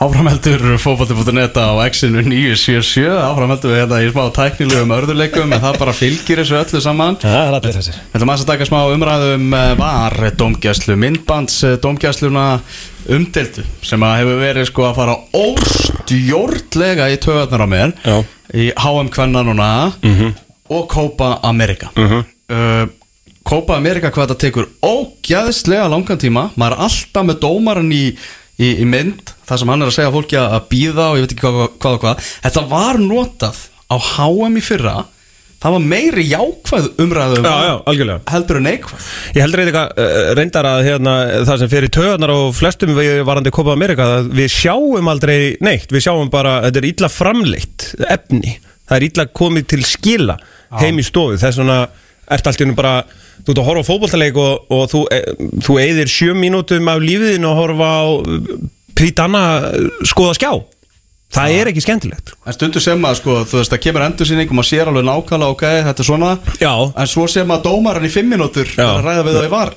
Áframheldur fókbalti.net á X-inu 977 Áframheldur við hérna í smá tæknilegum örðuleikum en það bara fylgir þessu öllu saman. Það er allir þessir. Ætlum aðeins að taka smá umræðum eh, var domgæslu, myndbands eh, domgæsluna umdeltu sem að hefur verið sko að fara óstjórnlega í töðarnar á mér Já. í HM Kvenna núna og Copa America. Uh, Copa America hvað þetta tekur ógæðslega langan tíma. Maður er alltaf með dómaran í, í, í mynd þar sem hann er að segja fólki að býða og ég veit ekki hvað, hvað og hvað. Þetta var notað á HM í fyrra. Það var meiri jákvæð umræðu um Já, já, heldur en neikvæð. Ég heldur eitthvað uh, reyndar að hérna, það sem fyrir töðunar og flestum við varandi Copa America að við sjáum aldrei neitt, við sjáum bara, þetta er illa framleitt efni, það er illa komið til skila heim í stofu. Þess vegna ert allt í hennu bara þú ert að horfa á fótboltaleik og, og þú, e, þú eigðir sjö mínútum af lífiðin og horfa á prítanna skoða skjá það er ekki skemmtilegt En stundu sem að sko, þú veist, það kemur endursýning og maður sér alveg nákvæmlega, ok, þetta er svona Já. En svo sem að dómaran í fimm mínútur Já. er að ræða við það í var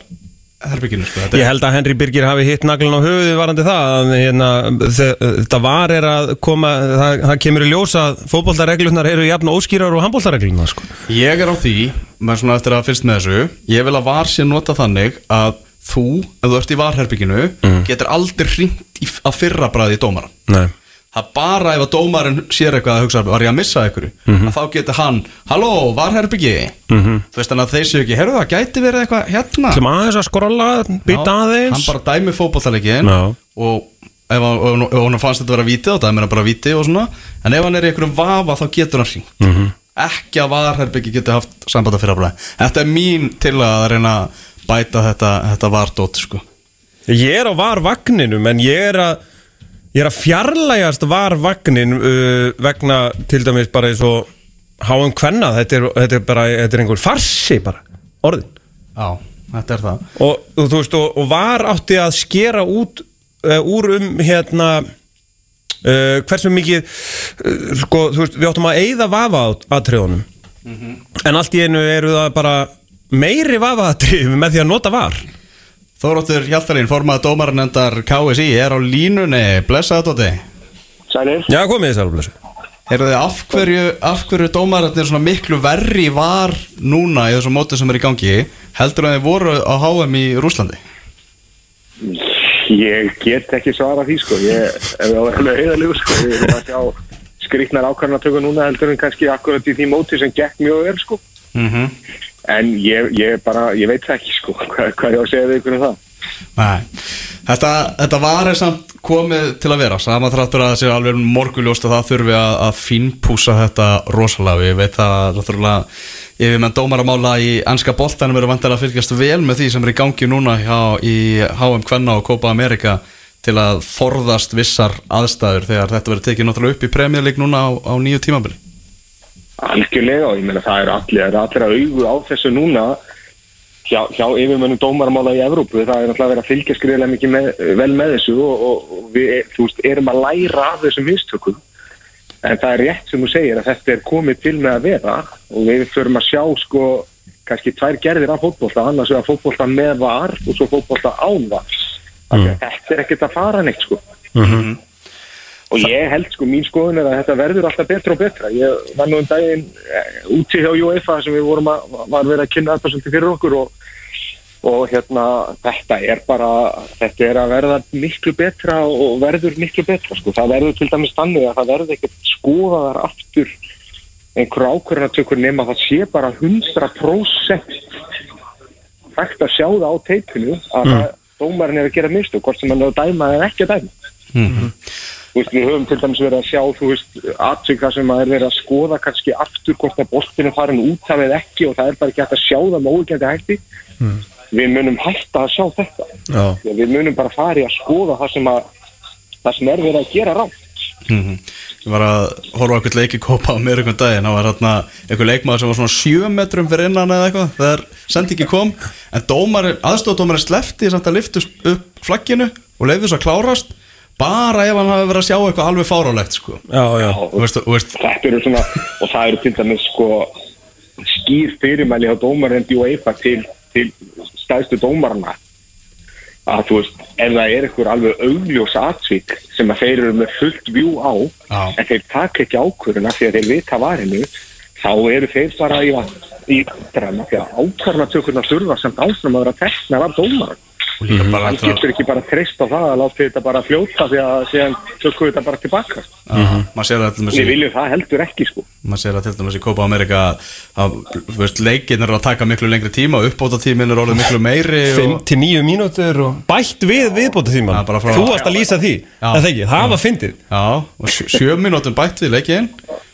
herbygginu, sko þetta Ég er, held að Henry Birgir hafi hitt naglun á höfuði varandi það að hérna, þe- þetta var er að koma það, það kemur í ljós að fótboltareglunar eru jafn óskýrar og handboltareglunar sko. Ég er á því, með svona eftir að fyrst með þessu Ég vil að var sé nota þannig að þú, ef þú ert í varherbygginu getur aldrei hringt í, að fyrra bræði í dómaran Nei Það bara ef að dómarinn sér eitthvað að hugsa, var ég að missa einhverju Mhm. að þá getur hann, halló, varherbyggi þú veist þannig að þeir séu ekki, herru það gæti verið eitthvað hérna Klum aðeins að skrolla, Já, aðeins hann bara dæmi fótballtalegin Já. og ef hann, fannst þetta vera víti þá dæmi hann bara víti og svona en ef hann er í einhverjum vafa þá getur hann hringt. -hmm. ekki að varherbyggi bæta þetta, þetta vardótt sko. Ég er á varvagninum en ég er að ég er að fjarlægast varvagnin uh, vegna til dæmis bara eins og háum kvenna. Þetta er, þetta er bara, þetta er einhver farsi bara, orðin. Já, þetta er það. Og, og þú veist og, og var átti að skera út uh, úr um hérna uh, hversu mikið uh, sko, þú veist, við áttum að eyða vafa aðtriðunum en allt í einu eru það bara meiri vafa aðtrið með því að nota var. Þóróttur Hjaltalín, formað dómaranendar KSI er á línunni, blessaðu Dóti Sælir? Já, komið þið sælblessu Heyrðu þið, af hverju, af hverju dómararnir svona miklu verri var núna í þessum móti sem er í gangi? Heldur að þið voru á HM í Rúslandi? Ég get ekki svara því sko, ég var alveg heiðalegu sko, ég er að sjá skrýtnar ákvarðanatöku núna heldur en kannski akkurat í því móti sem gekk mjög vel sko, Mm -hmm. En ég, ég bara, ég veit það ekki sko, hvað, er ég á að segja við ykkur um það? Nei, þetta, þetta var er samt komið til að vera. Saman þráttur að það sé alveg morguljóst að það þurfi að, að fínpúsa þetta rosalega. Ég veit að náttúrulega yfir menn dómaramála í anska boltanum eru vantilega að fylgjast vel með því sem er í gangi núna hjá, í HM Kvenna og Copa America til að forðast vissar aðstæður þegar þetta verður tekið náttúrulega upp í premjörleik núna á, á nýju tímabili Algjörlega og ég meina það er allir, er allir að augu á þessu núna hjá, hjá yfirmönnum dómaramála í Evrópu, það er náttúrulega verið að fylgja skriðilega mikið með, vel með þessu og, og, við, veist, erum að læra af þessum mistökum. En það er rétt sem þú segir að þetta er komið til með að vera og við förum að sjá sko kannski tvær gerðir af fótbolta. Annars vegar fótbolta með var og svo fótbolta án var. Mm. þetta er ekkert að fara neitt sko og ég held sko, mín skoðun er að þetta verður alltaf betra og betra ég var nú um daginn eh, úti hjá UEFA sem við vorum að, var verið að kynna þetta svolítið fyrir okkur og, og hérna, þetta er bara þetta er að verða miklu betra og verður miklu betra sko. það verður til dæmis þannig að það verður ekkert skoðaðar aftur einhverju ákvörðanatökur nema það sé bara 100% hægt að sjá það á teipinu að mm. dómarinn er að gera mistök hvort sem hann er að dæma eða ekki að dæma Þú veist, við höfum til dæmis verið að sjá, þú veist, aðsök það sem að er verið að skoða kannski aftur hvort að boltinu farin út af eða ekki og það er bara ekki hægt að sjá það með ógændi hætti. Við munum hætta að sjá þetta. Já. Við munum bara fari að skoða það sem, að, það sem er verið að gera rátt. Ég var að horfa á eitthvað leiki kópa á mér einhvern daginn, það var hérna einhver leikmaður sem var svona 7 metrum fyrir innan eða eitthvað þegar sendingi kom en dómari, aðstofdómari slefti samt að lyftu upp flagginu og leiði þess að klárast bara ef hann hafi verið að sjá eitthvað alveg fárálegt sko. Já, já Þú veist, þú veist, Þetta eru svona, og það eru til dæmis sko skýr fyrirmæli á dómarinn í UEFA til, til stæðstu dómarna að þú veist, ef það er eitthvað alveg augljós atvik sem að þeir eru með fullt vjú á Já. en þeir taka ekki ákvörðuna því að þeir vita varinu þá eru þeir bara í, í drama því að ákvörðuna tökurna þurfa samt áfram að vera teknar af dómaran líka bara hann að getur ekki bara treyst á það að láta þetta bara fljóta því að síðan tökur þetta bara tilbaka. Til dæmis við viljum það heldur ekki sko. Maður sér það til dæmis í Copa America að leikinn er að taka miklu lengri tíma og uppbóta tíminn er orðið miklu meiri 5 og, til 9 mínútur og bætt við viðbóta tíma Já, bara frá- Þú varst að lýsa því, Já. það ekki, það var fyndið. Já, og sjö, sjö mínútur bætt við leikinn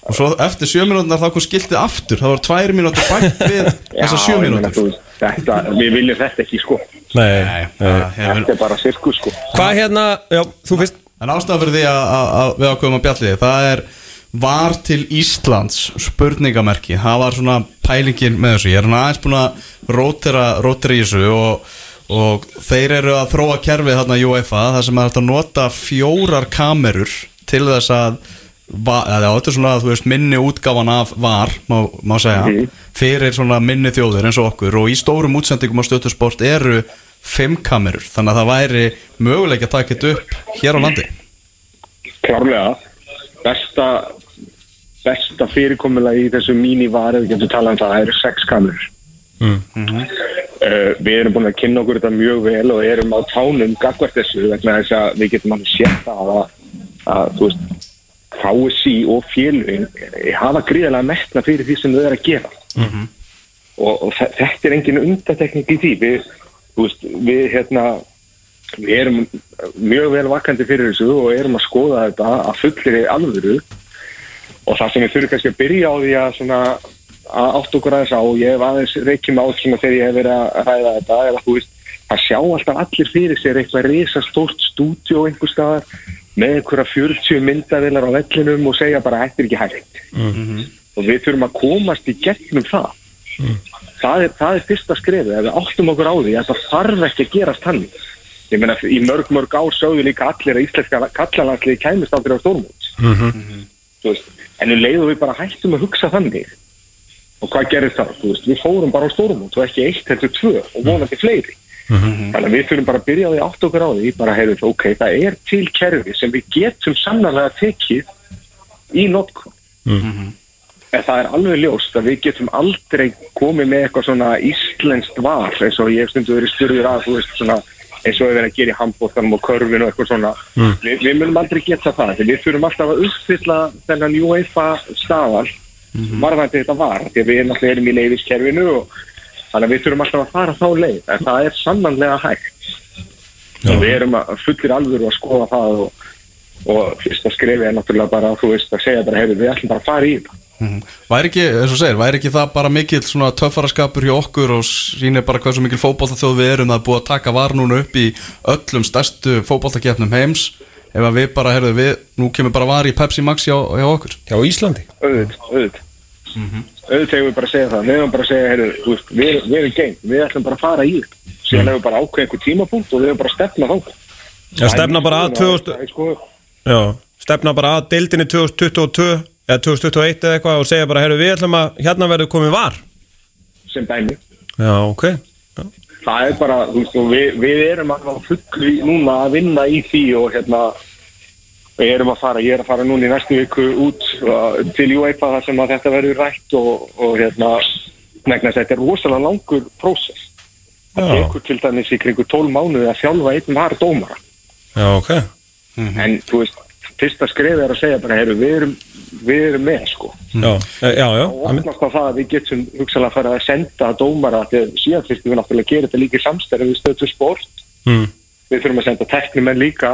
og svo eftir sjö mínútur þá kom skiltið aftur, það var tvær mínútur bætt við þessar sjö ég meina, mínútur. þú veist, þetta, við viljum þetta ekki sko Nei, þetta er bara sirkus sko. Hvað hérna, já, þú fyrst En ástæða fyrir því að, að, að við ákveðum að bjalli það er var til Íslands spurningamerki, það var svona pælingin með þessu, ég er hann aðeins búin að rótera, rótera í þessu og, og þeir eru að þróa kerfið þarna í UEFA, það sem er að nota fjórar kamerur til þess að þetta er svona þú veist minni útgáfan af var má, má segja, Mhm. fyrir svona minni þjóðir eins og okkur. Og í stórum útsendingum á stöttusport eru fimm kamerur, þannig að það væri möguleik að taka þetta upp hér á landi. Klárlega. Besta besta fyrirkomulega í þessu mínivar ef við getum talað um það, það eru sex kamerur. Mm. uh, við erum búin að kynna okkur þetta mjög vel og erum á tánum gagvart þessu vegna þess að við getum alveg sétt það að, að þú veist KSI og félugin hafa gríðarlega metna fyrir því sem þau eru að gera. Og, og þe- þetta er engin undatekning í því. Við, veist, við hérna við erum mjög vel vakandi fyrir þessu og erum að skoða þetta að fullir í alvöru. Og það sem við þurfum kannski að byrja á því að svona að átt okkur aðeins á og ég hef aðeins reykjum á svona þegar ég hef verið að ræða þetta er að þú veist, það sjá alltaf allir fyrir sér eitthvað risa stórt stúdíó einhver staðar með einhverja 40 myndavilar á vellinum og segja bara þetta er ekki hægt. Og við þurfum að komast í gegnum það. Það, er, það er fyrsta skrefið. Ef við áttum okkur á því að það þarf ekki að gerast þannig. Ég meina í mörg mörg ár sögðu líka allir að íslenska kallalandsliði kæmist aldrei á stórmót. Þú veist, en við leiðum við bara hættum að hugsa þannig. Og hvað gerir það, veist, við fórum bara á stórmót og ekki eitt heldur tvö og vonandi fleiri þannig að við þurfum bara að byrja á því átt okkur á því, bara heyrðu ok, það er til kerfi sem við getum sannarlega tekið í notkun. En það er alveg ljóst að við getum aldrei komið með eitthvað svona íslenskt var eins og ég hef stundu verið styrður að þú veist svona eins og við verðum að gera í handbóttanum og körfinu og eitthvað svona. Vi, við munum aldrei geta það því við þurfum alltaf að uppfylla þennan UEFA staðal varðandi þetta var því við náttúrulega erum í leiðiskerfinu og þannig að við þurfum alltaf að fara þá leið en það er sannanlega hægt. Við erum að fullir alvöru að skoða það og, og fyrsta skrefi er náttúrulega bara þú veist að segja bara hefur við ætlum bara að fara í þetta. Mhm. Væri ekki, eins og segir, væri ekki það bara mikill svona töffaraskapur hjá okkur og sýnir bara hversu mikil fótballtaþjóð við erum það er búið að taka var núna upp í öllum stærstu fótballtakefnum heims? Ef að við bara, heyrðu, við, nú kemur bara var í Pepsi Max hjá, hjá okkur. Já, Íslandi. Auðvitað, auðvitað auðvitað hefur við bara að segja það. Við hefum bara að segja, heyrðu, þú veist, við, við erum geim við ætlum bara að fara í þetta. Síðan hefur við bara ákveð einhver tímapunkt og við hefum bara að stefna þá Já, stefna bara að 2000 sko, Já, stefna bara að deildinni 2022 eða 2021 eða eitthvað og segja bara, herru, við ætlum að hérna verður komið var. Sem dæmi. Já, ok. Já, það er bara, þú veist, við, við erum alveg fuggli núna að vinna í því og hérna við erum að fara, ég er að fara núna í næstu viku út uh, til UEFA þar sem að þetta verður rætt og, og hérna negna þetta er rosalega langur prósess. Það tekur til dæmis í kringu 12 mánuði að þjálfa einn var dómara. Já ok. En þú veist, fyrsta skrifið er að segja bara, heyrðu, við erum, við erum með sko. Já, já, já og opnast á það að við getum hugsalega að fara að senda dómara að síðan fyrstum við náttúrulega að gera þetta líka í samstæri við stöðum sport. Mm. við þurfum að senda teknimenn líka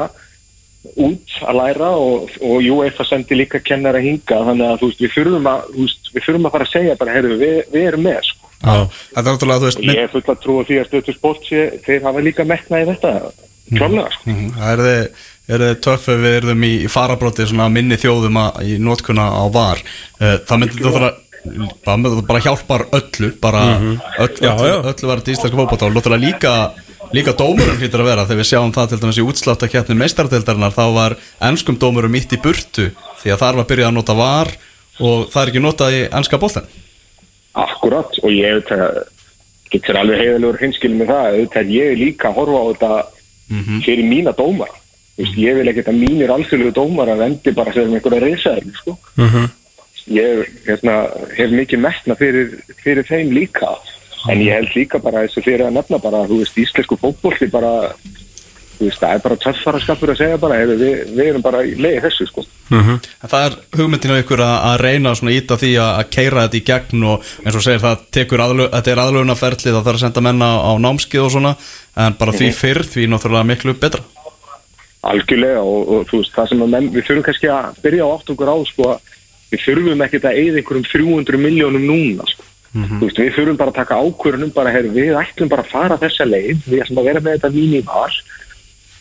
út að læra og, og UEFA sendi líka kennara hinga þannig að þú veist, við þurfum að, þú veist, við þurfum að fara að segja bara, heyrðu, við, við erum með sko. Já, þetta er náttúrulega, þú veist, ég er full að trúa því að sé, þeir hafa líka metna í þetta klálega sko. Mhm, Það er þið, er þið töff ef við erum í farabróti svona minni þjóðum að, í notkuna á var Eh, Það myndi þetta bara það myndi þetta bara hjálpar öllu bara öll, Já, öllu, já. öllu verður íslenska fótbolta og náttúrulega líka líka dómurum hlýtur að vera þegar við sjáum það til dæmis í útsláttakeppni meistardeldarinnar þá var ennskum dómurum mitt í burtu því að þar var byrjað að nota var og það er ekki notað í ennska boltan Akkurat og ég auðvitað getur alveg heiðalegur hinskil með það auðvitað er ég líka að horfa á þetta fyrir mína dómara. Þú veist, ég vil ekkert að mínir alþjóðlegu dómara vendi bara sem einhverja reysaðir sko. ég hérna, hef mikið metna fyrir, fyrir þeim líka en ég held líka bara þessu fyrir að nefna bara þú veist, íslensku fótbolti bara þú veist, það er bara töffara skapur að segja bara, hefur, við, við erum bara í leiði þessu sko. En það er hugmyndinu ykkur að, að reyna svona að íta því að, að keira þetta í gegn og eins og segir það tekur aðlög, þetta er aðlögunaferli það þarf að senda menna á námskið og svona en bara því fyrr því náttúrulega miklu betra. Algjörlega og, og þú veist, það sem að menn, við þurfum kannski að byrja á átt okkur á sko, við þurfum ekkert að eigða einhverjum 300 miljónum núna sko. Þú veist, við þurfum bara að taka ákvörunum bara, heyr, við ætlum bara að fara þessa leið. Við ætlum að vera með þetta mín í var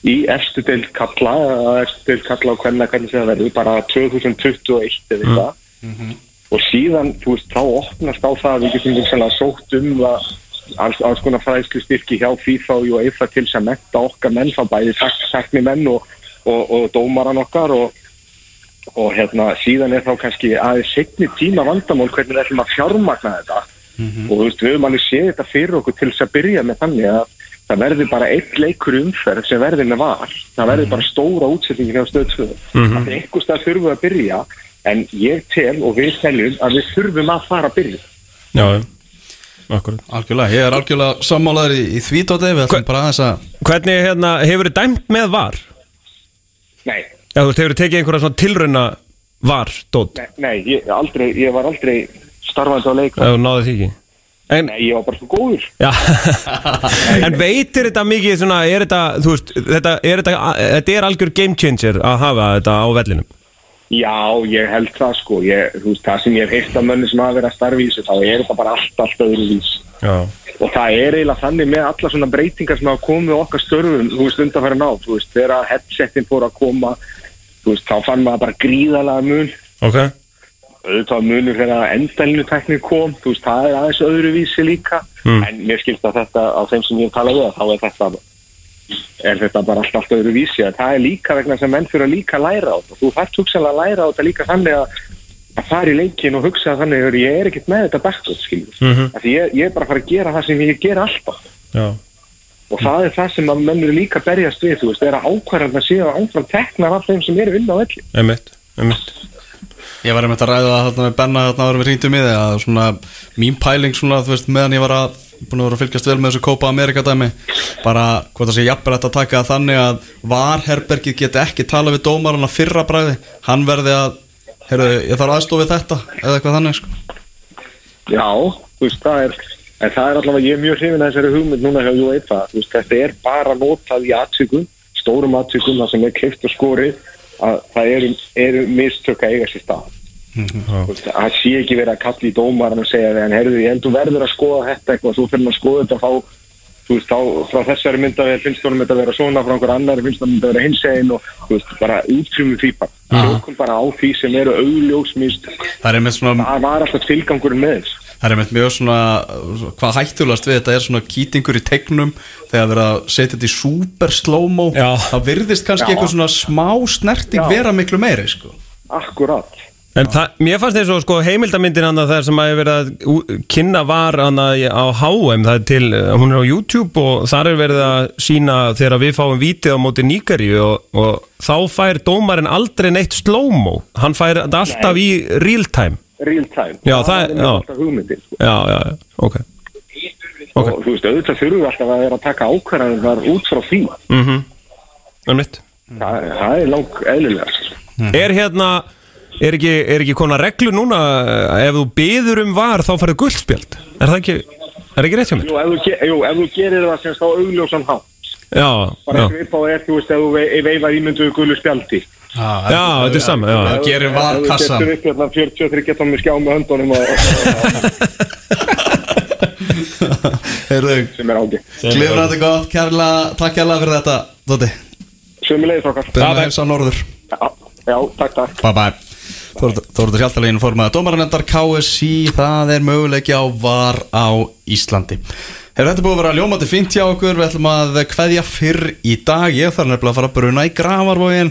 í efstu deild kalla efstu deild kalla á hvernig, sem það verður bara 2021 eða eitthvað. Og síðan, veist, þá opnast á það að við getum sótt um að alls, alls konar fræðslu styrki hjá FIFA og UEFA til að metta okkar menn þá bæði sakni menn og, og, og dómaran okkar og, og hérna síðan er þá kannski aðeins segni tíma vandamál hvernig við ætlum að fjármagna þetta. Og þú veist, við höfum alveg séð þetta fyrir okkur til þess að byrja með þannig að það verður bara eitt leikur umferð sem verður með var. Það verður bara stóra útsettingin á stöðsföðu mm -hmm. einhver stað þurfum við að byrja en ég tel og við teljum að við þurfum að fara að byrja. Já, akkurat. Algjörlega, ég er algjörlega sammálaður í, í því tóti við ætlum bara aðeins að Hvernig, hérna, hefur þið dæmt með var? Nei, Já, þú veist, hefur þið tekið einhverja svona tilrauna var, dót? nei, nei ég, aldrei, ég var aldrei starfandi á leik. Ef þú náðu því ekki? En, Nei, ég var bara svo góður. Já. En veitir þetta mikið svona, er þetta, þú veist, þetta er, þetta, þetta er algjör game changer að hafa þetta á vellinum? Já, ég held það sko. Ég, þú veist, það sem ég hef heilt af mönni sem hafa verið að starfi í þessu þá er þetta bara allt, allt öðru vís Já. Og það er eiginlega þannig með alla svona breytingar sem hafa komið okkar störfum þú veist, undanfæri ná, þú veist, þegar headsetin fór að koma, veist, þá fann maður bara gríðalega mun. Ok. Auðvitað munur þegar endalinu teknir kom, þú veist, það er aðeins öðruvísi líka, Mm. en mér skilst að þetta á þeim sem ég hef talað við, þá er þetta er þetta bara allt, allt öðruvísi. Að það er líka vegna sem menn fyrir að líka læra á þetta, þú þarft hugsanlega að læra á þetta líka þannig að að fara í leikin og hugsa þannig að ég er ekkert með þetta Mhm. af því ég, ég er bara að fara að gera það sem ég ger alltaf. Já og það er það sem að menn eru líka að berjast við, þú veist, er að ákvarðan að séu áfram teknar af þeim sem eru vinna á velli. Einmitt, einmitt. Ég var einmitt að ræða það þarna með Benna þarna varum við hringtum í þig að svona mín pæling svona þú veist meðan ég var að búin að vera að fylgjast vel með þessu Copa America dæmi bara hvort það sé jafnvel að taka það þannig að varherbergið geti ekki tala við dómarana fyrra bræði hann verði að heyrðu ég þarf aðstofið þetta eða eitthvað þannig sko. Já, þú veist, það er en það er allavega, ég er mjög hrifin að þessari hugmynd núna hjá UEFA, þú veist, þetta er bara notað í aðtökum, stórum aðtökum það sem er kleift og skorið að það eru, eru mistök að eiga sér stað. Þú veist, að sé ekki verið að kalla í dómaran og segja þegar, herðu, ég held þú verður að skoða þetta eitthvað, svo fyrir að skoða þetta þá, þú veist, þá frá þessari myndavél finnst þetta að vera svona, frá einhver annar finnst þetta að vera hinsegin og, þú veist, bara útfrumum því bara, tökum bara á því sem eru augljósmistök, það er það var alltaf tilgangurinn með þess Það er mjög svona, hvað hættulast við þetta er svona kýtingur í tegnum þegar verið að setja þetta í super slow-mo það virðist kannski Já. eitthvað svona smá snerting Já. vera miklu meiri sko Akkurat En það, mér fannst eins og sko heimildamyndin hann þegar sem að ég verið að kynna var hann á HM, það er til, hún er á YouTube og þar er verið að sína þegar við fáum vítið á móti Níkari og, og þá fær dómarinn aldrei neitt slow-mo, hann fær þetta alltaf í real time. Real time Já, það er- er já. alltaf hugmyndin sko. Já, já, já, ok. Og þú veist, auðvitað þurfum við alltaf að vera að taka ákvarðanir út frá því Mm -hmm. Það, það er lang eðlilega sko. Er hérna, er ekki, er ekki konar reglu núna, eh, ef þú byður um var þá farið guldspjald? Er það ekki, er ekki rétt hjá mér? jú, ef þú, jú, ef þú gerir það semst á augljósan hátt Já, bara já. svip á er, þú veist, ef þú ve veifar ímynduðu gullu spjaldi Já, þetta er sama, já. Það gerir var Ef kassan þú getur upp hérna 43 getur með skjá með höndunum Heyrðu, sem er ágætt. Klifrandi gott, kærlega, takk kærlega fyrir þetta Dóti, Sömulegis okkar. Byrjum bye. að helsa norður. Já, já, takk, takk. Bye bye. Þóruður Hjaltalegin fór með dómaranendar KSI Það er möguleiki á var á Íslandi Hefur þetta búið að vera ljómandi fínt hjá okkur? Við ætlum að kveðja fyrr í dag. Ég þarf nefnilega að fara að bruna í gravarvógin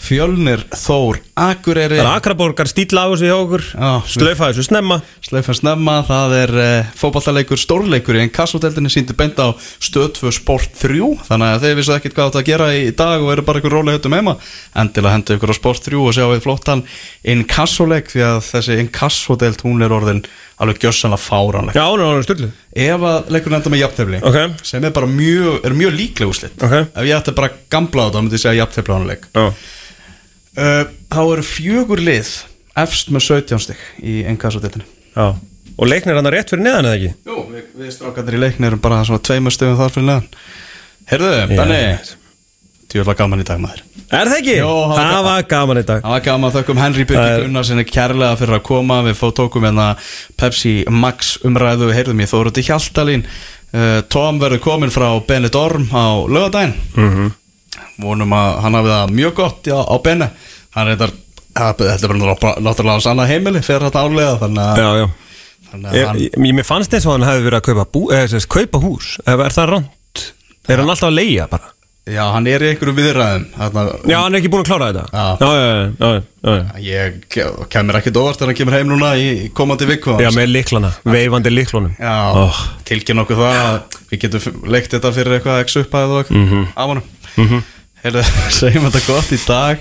Fjölnir, Þór, Akureyri. Það er akraborgar stíl á þessu hjá okkur. Slaufa þessu snemma. Sleifan snemma, það er uh, fótballtaleikur stórleikur í en kassoteldinni síndi beint á stöð 2 sport 3 þannig að þeir vissu ekkert hvað þetta að gera í dag og eru bara ykkur rólega höttum heima. Endilega hendu ykkur á sport 3 og sjá við flottan in kassoleik því að þessi in kassoteld hún er orðin alveg gjössanlega fáránleg Já, hún er alveg styrlu ef að leikur enda með jafntefli Ok. sem er bara mjög, er mjög líkleg úslit Ok. ef ég ætti bara gamla á þetta myndi ég segja jafntefli ánleik Já, uh, þá eru fjögur lið efst með 17 stig í in kassoteldinni já. Og leiknir hann rétt fyrir neðan eða ekki? Jú, við, við strákandir í leikni erum bara svona tveimur stöðum þar fyrir neðan. Heyrðu, Benni Tjóðlega gaman í dag maður. Er það ekki? Jó, það var það var gaman. í dag. Það var gaman þökkum Henry Það Birgir er- Gunnarsinni kærlega fyrir að koma. Við tókum hérna Pepsi Max umræðu. Við heyrðum ég Þóruði Hjaltalín. Uh, Tom verður komin frá Benidorm á lögadaginn Mhm. Vonum að hann hafi það mjög gott já, á Beni Hann er þetta er bara náttúrulega- hans annað heimili Fyrir þetta álega Þannig að, Já, já. þannig að Ég, hann, ég, mér fannst eins og hann hefði verið að kaupa, bú, eða, sérst, kaupa hús. Er er það ránt? Er hann alltaf að leia bara? Já, hann er í einhverju viðræðum þarna, Já, hann er ekki búin að klára þetta Já. já, já, já, já, já. Ég ke- kemur ekkert óvart þegar hann kemur heim núna í komandi viku já með liklana, veifandi liklunum Já, oh. tilkynna okkur það að við getum leikt þetta fyrir eitthvað x upphæð og eitthvað Mhm. af honum mm -hmm. Heyrðu, segjum þetta gott í dag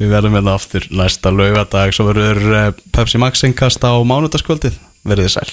Við verðum hérna aftur næsta laugadag Svo verður eh, Pepsi Max innkast á mánudaskvöldið Verðið sæl